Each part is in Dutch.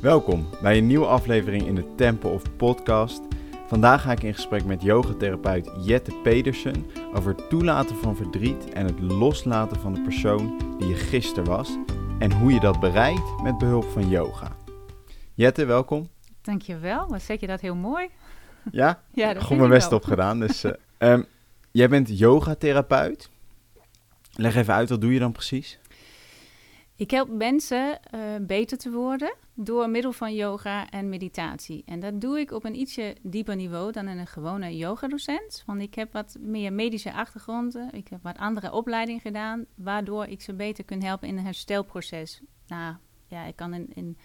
Welkom bij een nieuwe aflevering in de Temple of Podcast. Vandaag ga ik in gesprek met yogatherapeut Jette Pedersen over het toelaten van verdriet en het loslaten van de persoon die je gisteren was en hoe je dat bereikt met behulp van yoga. Jette, welkom. Dankjewel, wat zeg je dat heel mooi. Ja? Ja, dat Goed mijn best op gedaan. Dus, eh, ehm, jij bent yogatherapeut. Leg even uit, wat doe je dan precies? Ik help mensen eh, beter te worden door middel van yoga en meditatie. En dat doe ik op een ietsje dieper niveau dan een gewone yogadocent. Want ik heb wat meer medische achtergronden. Ik heb wat andere opleiding gedaan, waardoor ik ze beter kan helpen in een herstelproces. Nou, ja, ik kan in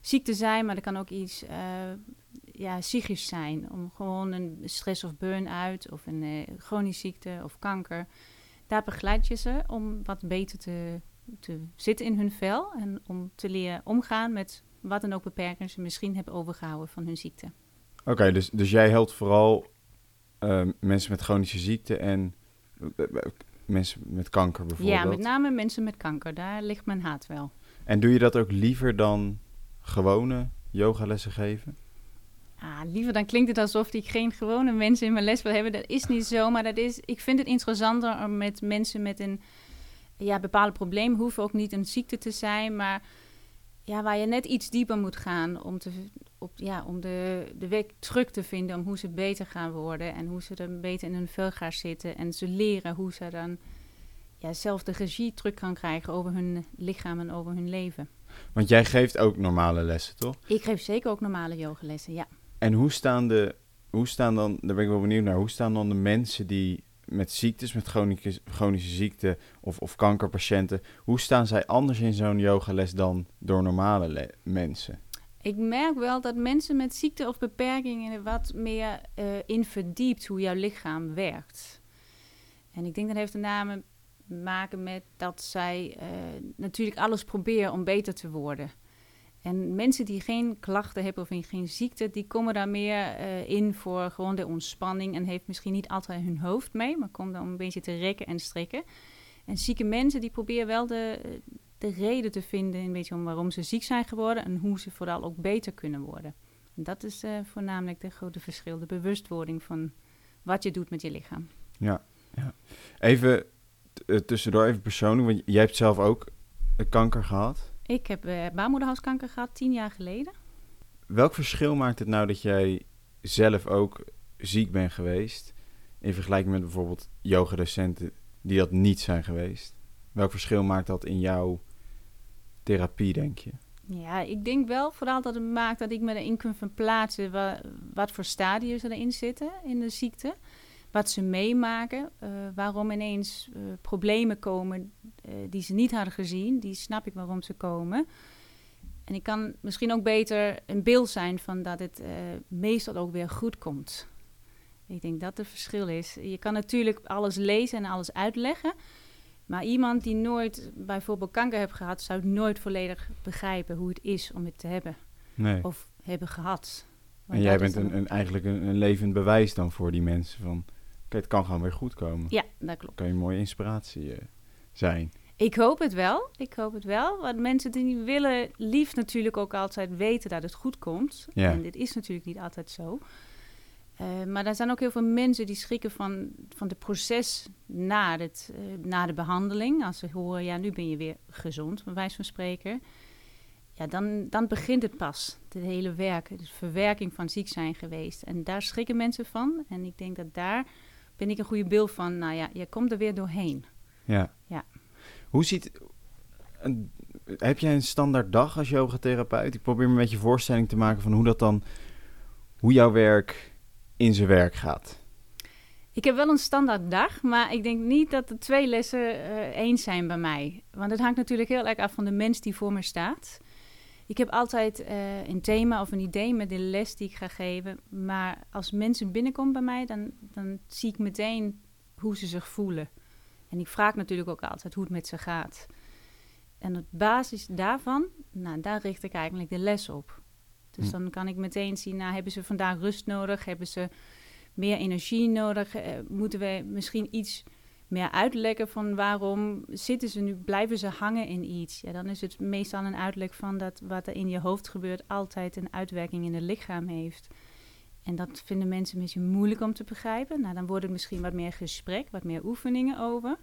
ziekte zijn, maar er kan ook iets eh, ja, psychisch zijn. Om gewoon een stress of burn-out of een eh, chronische ziekte of kanker. Daar begeleid je ze om wat beter te, te zitten in hun vel. En om te leren omgaan met wat dan ook beperkingen ze misschien hebben overgehouden van hun ziekte. Oké, dus, dus jij helpt vooral ehm, mensen met chronische ziekte en mensen met kanker bijvoorbeeld. Ja, met name mensen met kanker. Daar ligt mijn haat wel. En doe je dat ook liever dan gewone yogalessen geven? Ah, liever dan klinkt het alsof ik geen gewone mensen in mijn les wil hebben. Dat is niet zo, maar dat is, ik vind het interessanter om met mensen met een ja, bepaald probleem. Hoeft ook niet een ziekte te zijn, maar ja, waar je net iets dieper moet gaan om, te, op, ja, om de, de weg terug te vinden. Om hoe ze beter gaan worden en hoe ze er beter in hun vel gaan zitten. En ze leren hoe ze dan ja, zelf de regie terug kan krijgen over hun lichaam en over hun leven. Want jij geeft ook normale lessen, toch? Ik geef zeker ook normale yogalessen, ja. En hoe staan de, hoe staan dan, daar ben ik wel benieuwd naar, hoe staan dan de mensen die met ziektes, met chronische, chronische ziekte of, of kankerpatiënten, hoe staan zij anders in zo'n yogales dan door normale le- mensen? Ik merk wel dat mensen met ziekte of beperkingen er wat meer eh, in verdiept hoe jouw lichaam werkt. En ik denk dat heeft met name te maken met dat zij eh, natuurlijk alles proberen om beter te worden. En mensen die geen klachten hebben of geen ziekte, die komen daar meer eh, in voor gewoon de ontspanning en heeft misschien niet altijd hun hoofd mee, maar komt dan een beetje te rekken en strekken. En zieke mensen die proberen wel de, de reden te vinden een beetje om waarom ze ziek zijn geworden en hoe ze vooral ook beter kunnen worden. En dat is eh, voornamelijk de grote verschil, de bewustwording van wat je doet met je lichaam. Ja, ja. Even eh, tussendoor, even persoonlijk, want jij hebt zelf ook kanker gehad. Ik heb eh baarmoederhalskanker gehad tien jaar geleden. Welk verschil maakt het nou dat jij zelf ook ziek bent geweest in vergelijking met bijvoorbeeld yogadocenten die dat niet zijn geweest? Welk verschil maakt dat in jouw therapie, denk je? Ja, ik denk wel vooral dat het maakt dat ik me erin kan verplaatsen wa- wat voor ze erin zitten in de ziekte. Wat ze meemaken, eh, waarom ineens eh, problemen komen eh, die ze niet hadden gezien. Die snap ik waarom ze komen. En ik kan misschien ook beter een beeld zijn van dat het meestal ook weer goed komt. Ik denk dat het verschil is. Je kan natuurlijk alles lezen en alles uitleggen. Maar iemand die nooit bijvoorbeeld kanker heeft gehad, zou nooit volledig begrijpen hoe het is om het te hebben Nee. of hebben gehad. en jij bent een, een, eigenlijk een, een levend bewijs dan voor die mensen van... Het kan gewoon weer goed komen. Ja, dat klopt. Kan je een mooie inspiratie eh, zijn. Ik hoop het wel. Ik hoop het wel. Want mensen die willen liefst natuurlijk ook altijd weten dat het goed komt. Ja. En dit is natuurlijk niet altijd zo. Eh, maar er zijn ook heel veel mensen die schrikken van, van het proces na, het, eh, na de behandeling. Als ze horen, ja, nu ben je weer gezond, bij wijze van spreken. Ja, dan, dan begint het pas, het hele werk, de verwerking van ziek zijn geweest. En daar schrikken mensen van. En ik denk dat daar ben ik een goede beeld van. Nou ja, je komt er weer doorheen. Ja. Ja. Hoe ziet... Een, heb jij een standaard dag als yogatherapeut? Ik probeer me een beetje voorstelling te maken van hoe dat dan... Hoe jouw werk in zijn werk gaat. Ik heb wel een standaard dag, maar ik denk niet dat de twee lessen eh, eens zijn bij mij. Want het hangt natuurlijk heel erg af van de mens die voor me staat. Ik heb altijd eh, een thema of een idee met de les die ik ga geven. Maar als mensen binnenkomen bij mij, dan, dan zie ik meteen hoe ze zich voelen. En ik vraag natuurlijk ook altijd hoe het met ze gaat. En op basis daarvan, nou, daar richt ik eigenlijk de les op. Dus Hm. dan kan ik meteen zien, nou, hebben ze vandaag rust nodig? Hebben ze meer energie nodig? Eh, moeten we misschien iets meer uitleggen van waarom zitten ze nu, blijven ze hangen in iets. Ja, dan is het meestal een uitleg van dat wat er in je hoofd gebeurt altijd een uitwerking in het lichaam heeft. En dat vinden mensen een beetje moeilijk om te begrijpen. Nou, dan wordt het misschien wat meer gesprek, wat meer oefeningen over.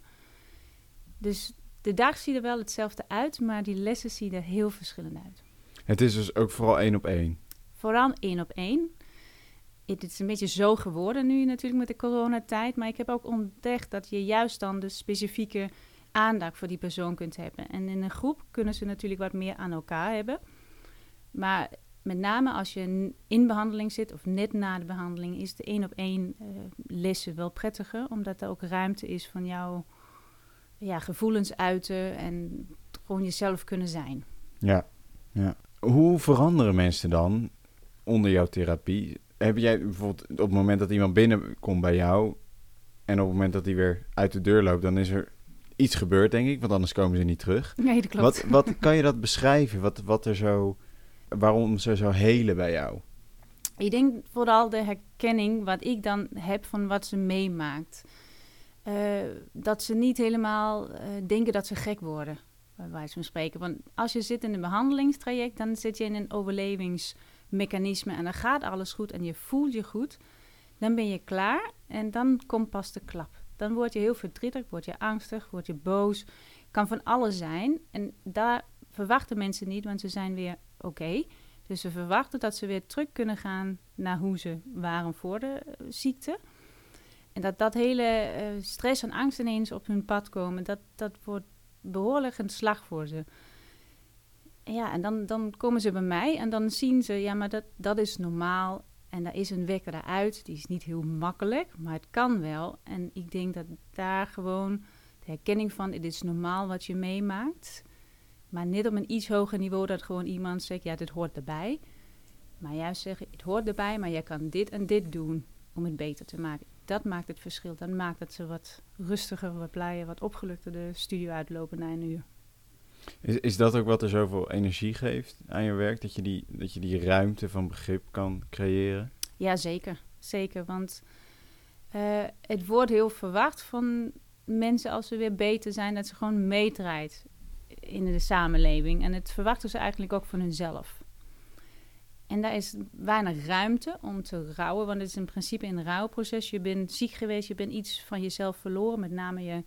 Dus de dag ziet er wel hetzelfde uit, maar die lessen zien er heel verschillend uit. Het is dus ook vooral één op één. Vooral één op één. Het is een beetje zo geworden nu natuurlijk met de coronatijd. Maar ik heb ook ontdekt dat je juist dan de specifieke aandacht voor die persoon kunt hebben. En in een groep kunnen ze natuurlijk wat meer aan elkaar hebben. Maar met name als je in behandeling zit of net na de behandeling, is de één op één uh, lessen wel prettiger. Omdat er ook ruimte is van jouw ja, gevoelens uiten en gewoon jezelf kunnen zijn. Ja, ja. Hoe veranderen mensen dan onder jouw therapie? Heb jij bijvoorbeeld op het moment dat iemand binnenkomt bij jou en op het moment dat hij weer uit de deur loopt, dan is er iets gebeurd, denk ik, want anders komen ze niet terug. Nee, dat klopt. Wat, wat kan je dat beschrijven? Wat, wat er zo, waarom ze zo helen bij jou? Ik denk vooral de herkenning wat ik dan heb van wat ze meemaakt. Uh, dat ze niet helemaal uh, denken dat ze gek worden, bij wijze van spreken. Want als je zit in een behandelingstraject, dan zit je in een overlevingsmechanisme en dan gaat alles goed en je voelt je goed. Dan ben je klaar en dan komt pas de klap. Dan word je heel verdrietig, word je angstig, word je boos. Kan van alles zijn. En daar verwachten mensen niet, want ze zijn weer oké. Dus ze verwachten dat ze weer terug kunnen gaan naar hoe ze waren voor de uh, ziekte. En dat dat hele uh, stress en angst ineens op hun pad komen, dat, dat wordt behoorlijk een slag voor ze. Ja, en dan, dan komen ze bij mij en dan zien ze, ja, maar dat, dat is normaal. En daar is een wekker eruit. Die is niet heel makkelijk, maar het kan wel. En ik denk dat daar gewoon de herkenning van, het is normaal wat je meemaakt. Maar niet op een iets hoger niveau dat gewoon iemand zegt, ja, dit hoort erbij. Maar juist zeggen, het hoort erbij, maar jij kan dit en dit doen om het beter te maken dat maakt het verschil. Dan maakt het ze wat rustiger, wat blijer, wat opgelukter de studio uitlopen na een uur. Is, is dat ook wat er zoveel energie geeft aan je werk? Dat je die, dat je die ruimte van begrip kan creëren? Ja, zeker. Zeker, want uh, het wordt heel verwacht van mensen als ze weer beter zijn... dat ze gewoon meedraait in de samenleving. En het verwachten ze eigenlijk ook van hunzelf. En daar is weinig ruimte om te rouwen, want het is in principe een rouwproces. Je bent ziek geweest, je bent iets van jezelf verloren, met name je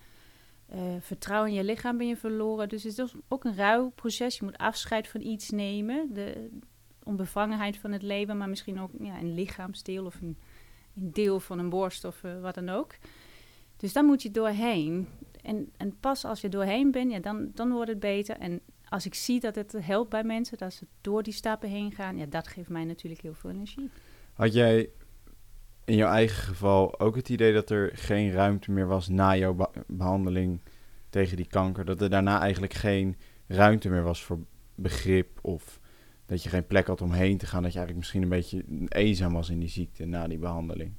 uh, vertrouwen in je lichaam ben je verloren. Dus het is ook een rouwproces. Je moet afscheid van iets nemen, de onbevangenheid van het leven, maar misschien ook ja, een lichaamsdeel of een, een deel van een borst of uh, wat dan ook. Dus dan moet je doorheen. En, en pas als je doorheen bent, ja, dan, dan wordt het beter. En als ik zie dat het helpt bij mensen, dat ze door die stappen heen gaan, ja, dat geeft mij natuurlijk heel veel energie. Had jij in jouw eigen geval ook het idee dat er geen ruimte meer was na jouw behandeling tegen die kanker? Dat er daarna eigenlijk geen ruimte meer was voor begrip of dat je geen plek had om heen te gaan, dat je eigenlijk misschien een beetje eenzaam was in die ziekte na die behandeling?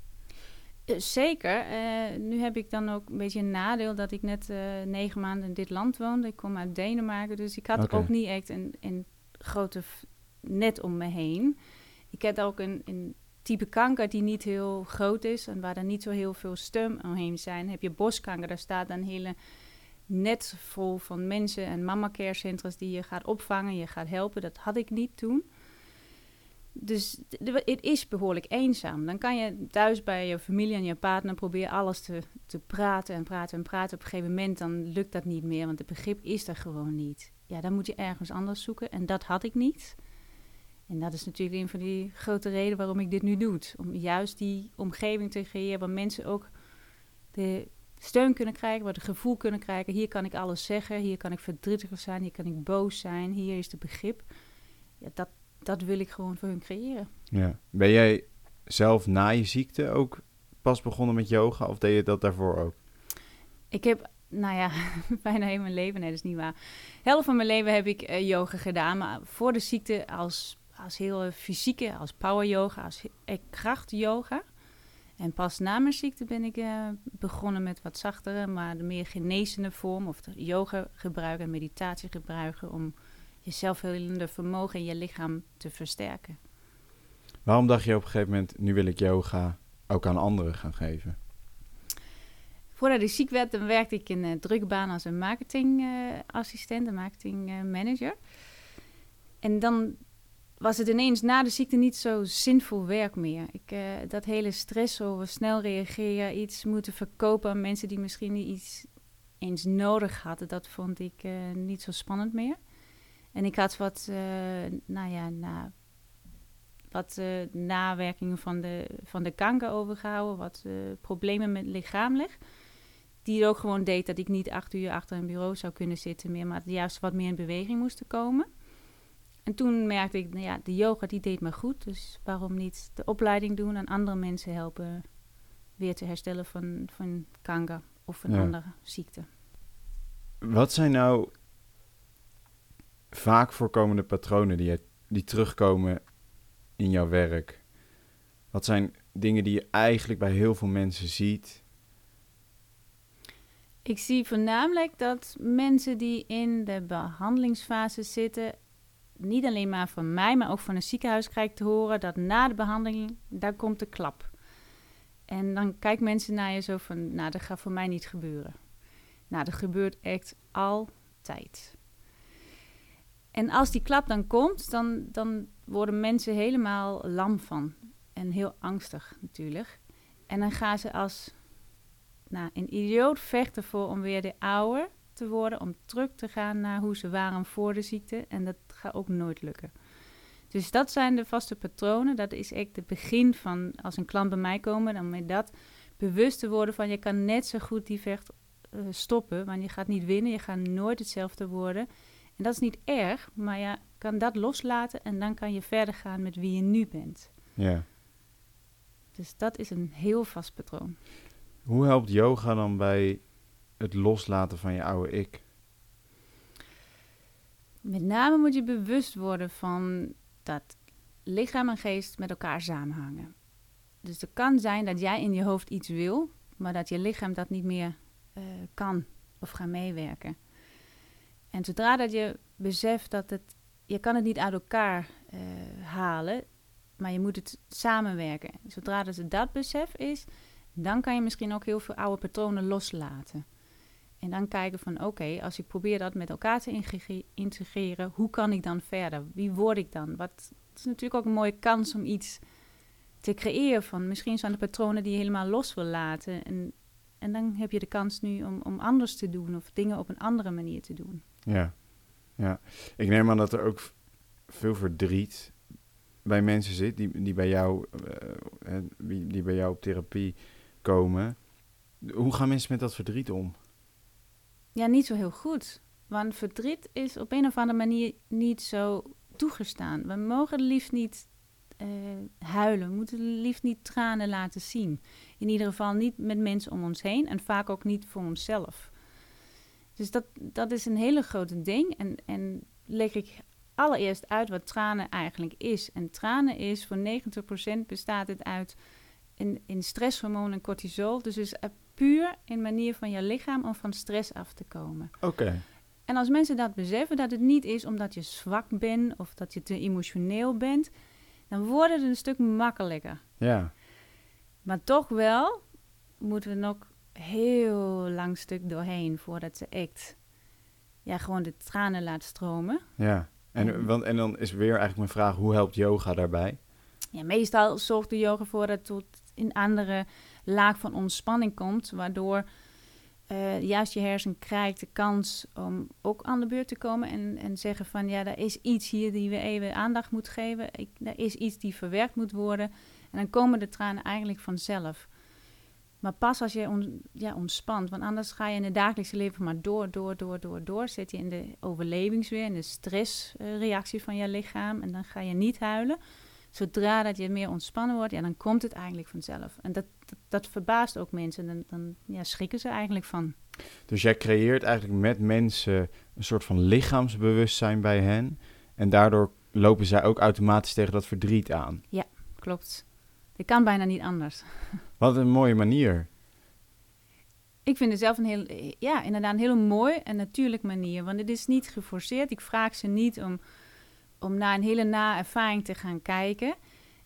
Eh, zeker. Uh, nu heb ik dan ook een beetje een nadeel dat ik net uh, negen maanden in dit land woonde. Ik kom uit Denemarken, dus ik had okay. ook niet echt een, een grote net om me heen. Ik heb ook een, een type kanker die niet heel groot is en waar er niet zo heel veel steun omheen zijn. Heb je borstkanker, daar staat een hele net vol van mensen en mama care centers die je gaat opvangen, je gaat helpen. Dat had ik niet toen. Dus het is behoorlijk eenzaam. Dan kan je thuis bij je familie en je partner proberen alles te, te praten en praten en praten. Op een gegeven moment dan lukt dat niet meer, want het begrip is er gewoon niet. Ja, dan moet je ergens anders zoeken en dat had ik niet. En dat is natuurlijk een van die grote redenen waarom ik dit nu doe. Om juist die omgeving te creëren waar mensen ook de steun kunnen krijgen, waar het gevoel kunnen krijgen. Hier kan ik alles zeggen, hier kan ik verdrietig zijn, hier kan ik boos zijn, hier is de begrip. Ja, dat, dat wil ik gewoon voor hun creëren. Ja. Ben jij zelf na je ziekte ook pas begonnen met yoga of deed je dat daarvoor ook? Ik heb, nou ja, bijna heel mijn leven, nee, dat is niet waar. Helft van mijn leven heb ik uh, yoga gedaan, maar voor de ziekte als, als heel fysieke, als power yoga, als kracht yoga. En pas na mijn ziekte ben ik uh, begonnen met wat zachtere, maar de meer genezende vorm, of de yoga gebruiken en meditatie gebruiken om je zelfhelende vermogen in je lichaam te versterken. Waarom dacht je op een gegeven moment, nu wil ik yoga ook aan anderen gaan geven? voordat ik ziek werd, dan werkte ik in een drukke baan als een marketingassistent, een marketingmanager. en dan was het ineens na de ziekte niet zo zinvol werk meer. Ik, uh, dat hele stress over snel reageren, iets moeten verkopen aan mensen die misschien niet iets eens nodig hadden, dat vond ik uh, niet zo spannend meer. En ik had wat, uh, nou ja, na, wat nawerkingen van de, van de kanker overgehouden, wat problemen met lichamelijk. Die ook gewoon deed dat ik niet acht uur achter een bureau zou kunnen zitten meer, maar juist wat meer in beweging moest komen. En toen merkte ik, nou ja, de yoga die deed me goed. Dus waarom niet de opleiding doen en andere mensen helpen weer te herstellen van, van kanker of een andere ziekte. Wat zijn nou vaak voorkomende patronen die, die terugkomen in jouw werk? Wat zijn dingen die je eigenlijk bij heel veel mensen ziet? Ik zie voornamelijk dat mensen die in de behandelingsfase zitten niet alleen maar van mij, maar ook van een ziekenhuis krijg ik te horen dat na de behandeling, daar komt de klap. En dan kijken mensen naar je zo van, nou, dat gaat voor mij niet gebeuren. Nou, dat gebeurt echt altijd. En als die klap dan komt, dan, dan worden mensen helemaal lam van. En heel angstig natuurlijk. En dan gaan ze als nou, een idioot vechten voor om weer de oude te worden, om terug te gaan naar hoe ze waren voor de ziekte. En dat gaat ook nooit lukken. Dus dat zijn de vaste patronen. Dat is echt het begin van als een klant bij mij komt, dan met dat bewust te worden van je kan net zo goed die vecht uh, stoppen, want je gaat niet winnen, je gaat nooit hetzelfde worden. En dat is niet erg, maar je kan dat loslaten en dan kan je verder gaan met wie je nu bent. Ja. Dus dat is een heel vast patroon. Hoe helpt yoga dan bij het loslaten van je oude ik? Met name moet je bewust worden van dat lichaam en geest met elkaar samenhangen. Dus het kan zijn dat jij in je hoofd iets wil, maar dat je lichaam dat niet meer uh, kan of gaat meewerken. En zodra dat je beseft dat het, je kan het niet uit elkaar uh, halen, maar je moet het samenwerken. Zodra dat het dat besef is, dan kan je misschien ook heel veel oude patronen loslaten. En dan kijken van oké, als ik probeer dat met elkaar te integreren, hoe kan ik dan verder? Wie word ik dan? Wat, het is natuurlijk ook een mooie kans om iets te creëren van misschien de patronen die je helemaal los wil laten. En, en dan heb je de kans nu om, om anders te doen of dingen op een andere manier te doen. Ja, ja. Ik neem aan dat er ook veel verdriet bij mensen zit die, die bij jou, uh, die, die bij jou op therapie komen. Hoe gaan mensen met dat verdriet om? Ja, niet zo heel goed. Want verdriet is op een of andere manier niet zo toegestaan. We mogen liefst niet uh, huilen. We moeten liefst niet tranen laten zien. In ieder geval niet met mensen om ons heen en vaak ook niet voor onszelf. Dus dat, dat is een hele grote ding. En, en leg ik allereerst uit wat tranen eigenlijk is. En tranen is voor 90% bestaat het uit in, in stresshormoon en cortisol. Dus is puur een manier van je lichaam om van stress af te komen. Oké. En als mensen dat beseffen, dat het niet is omdat je zwak bent of dat je te emotioneel bent, dan wordt het een stuk makkelijker. Ja. Maar toch wel moeten we nog heel lang stuk doorheen voordat ze echt ja, gewoon de tranen laat stromen. Ja, en, en, want, en dan is weer eigenlijk mijn vraag, hoe helpt yoga daarbij? Ja, meestal zorgt de yoga voor dat tot in andere laag van ontspanning komt, waardoor uh, juist je hersen krijgt de kans om ook aan de beurt te komen en, en zeggen van ja, er is iets hier die we even aandacht moeten geven, Ik, er is iets die verwerkt moet worden en dan komen de tranen eigenlijk vanzelf. Maar pas als je on, ja, ontspant, want anders ga je in het dagelijkse leven maar door, door, door, door, door. Zit je in de overlevingsweer, in de stressreactie van je lichaam en dan ga je niet huilen zodra dat je meer ontspannen wordt, ja, dan komt het eigenlijk vanzelf. En dat, dat, verbaast ook mensen. Dan, dan ja, schrikken ze eigenlijk van. Dus jij creëert eigenlijk met mensen een soort van lichaamsbewustzijn bij hen. En daardoor lopen zij ook automatisch tegen dat verdriet aan. Ja, klopt. Dat kan bijna niet anders. Wat een mooie manier. Ik vind het zelf een heel, ja, inderdaad een hele mooi en natuurlijk manier. Want het is niet geforceerd. Ik vraag ze niet om om naar een hele na ervaring te gaan kijken.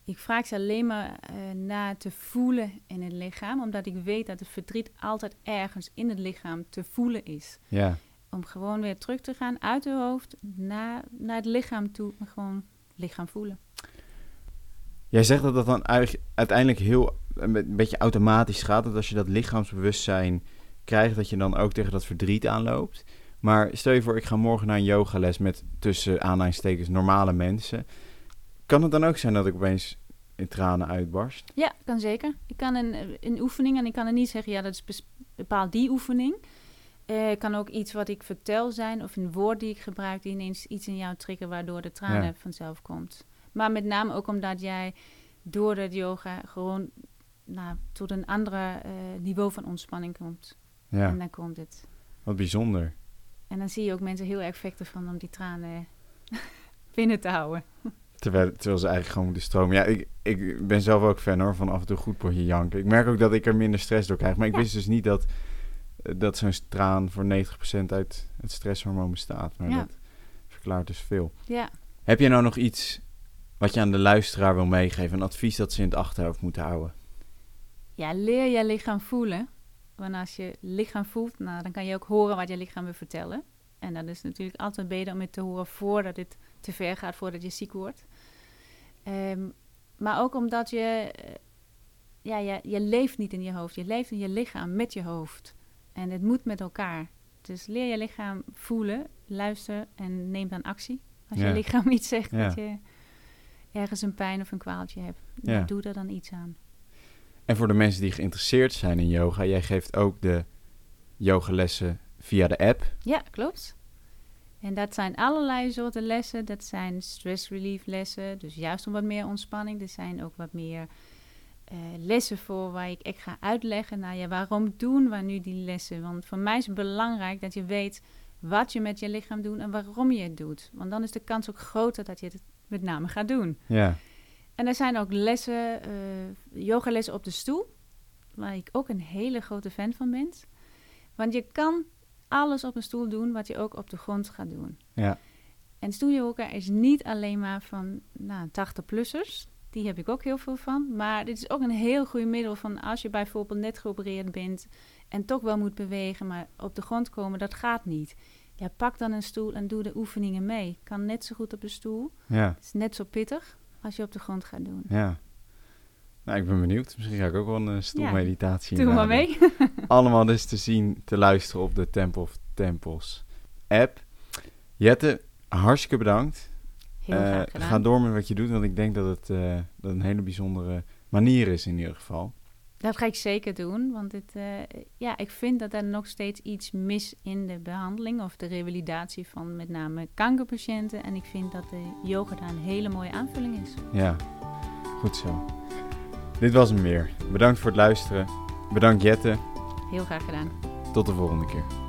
Ik vraag ze alleen maar uh, naar te voelen in het lichaam, omdat ik weet dat het verdriet altijd ergens in het lichaam te voelen is. Ja. Om gewoon weer terug te gaan uit het hoofd naar, naar het lichaam toe, maar gewoon lichaam voelen. Jij zegt dat dat dan uiteindelijk heel een beetje automatisch gaat. Dat als je dat lichaamsbewustzijn krijgt, dat je dan ook tegen dat verdriet aanloopt. Maar stel je voor, ik ga morgen naar een yogales met tussen aanhalingstekens normale mensen. Kan het dan ook zijn dat ik opeens in tranen uitbarst? Ja, kan zeker. Ik kan een, een oefening en ik kan er niet zeggen, ja, dat is bepaald die oefening. Uh, kan ook iets wat ik vertel zijn of een woord die ik gebruik die ineens iets in jou triggert waardoor de tranen vanzelf komt. Maar met name ook omdat jij door het yoga gewoon nou, tot een ander uh, niveau van ontspanning komt. Ja. En dan komt het. Wat bijzonder. En dan zie je ook mensen heel erg vechten van om die tranen binnen te houden. Terwijl, terwijl ze eigenlijk gewoon moeten stromen. Ja, ik, ik ben zelf ook fan hoor, van af en toe goed potje janken. Ik merk ook dat ik er minder stress door krijg. Maar ik wist dus niet dat, eh, dat zo'n traan voor 90% uit het stresshormoon bestaat. Maar dat verklaart dus veel. Ja. Heb je nou nog iets wat je aan de luisteraar wil meegeven? Een advies dat ze in het achterhoofd moeten houden? Ja, leer je lichaam voelen. Want als je lichaam voelt, nou, dan kan je ook horen wat je lichaam wil vertellen. En dat is natuurlijk altijd beter om het te horen voordat het te ver gaat, voordat je ziek wordt. Ehm, maar ook omdat je, uh, ja, je, je leeft niet in je hoofd, je leeft in je lichaam met je hoofd. En het moet met elkaar. Dus leer je lichaam voelen, luister en neem dan actie. Als je lichaam iets zegt dat je ergens een pijn of een kwaaltje hebt, ja. doe er dan iets aan. En voor de mensen die geïnteresseerd zijn in yoga, jij geeft ook de yogalessen via de app. Ja, klopt. En dat zijn allerlei soorten lessen. Dat zijn stress relief lessen, dus juist om wat meer ontspanning. Er zijn ook wat meer uh, lessen voor waar ik echt ga uitleggen. Nou ja, waarom doen we nu die lessen? Want voor mij is het belangrijk dat je weet wat je met je lichaam doet en waarom je het doet. Want dan is de kans ook groter dat je het met name gaat doen. Ja. En er zijn ook lessen, uh, yogalessen op de stoel, waar ik ook een hele grote fan van ben. Want je kan alles op een stoel doen wat je ook op de grond gaat doen. Ja. En yoga is niet alleen maar van nou, 80-plussers. Die heb ik ook heel veel van. Maar dit is ook een heel goed middel van als je bijvoorbeeld net geopereerd bent en toch wel moet bewegen, maar op de grond komen, dat gaat niet. Ja, pak dan een stoel en doe de oefeningen mee. Kan net zo goed op de stoel. Ja. Het is net zo pittig als je op de grond gaat doen. Ja. Nou, ik ben benieuwd. Misschien ga ik ook wel een stoelmeditatie ja, Doe maar mee. Allemaal dus te zien, te luisteren op de Temple of Temples app. Jette, hartstikke bedankt. Heel uh, Ga door met wat je doet, want ik denk dat het uh, dat een hele bijzondere manier is in ieder geval. Dat ga ik zeker doen, want het, uh, ja, ik vind dat er nog steeds iets mis in de behandeling of de revalidatie van met name kankerpatiënten. En ik vind dat de yoga daar een hele mooie aanvulling is. Ja, goed zo. Dit was hem weer. Bedankt voor het luisteren. Bedankt Jette. Heel graag gedaan. Tot de volgende keer.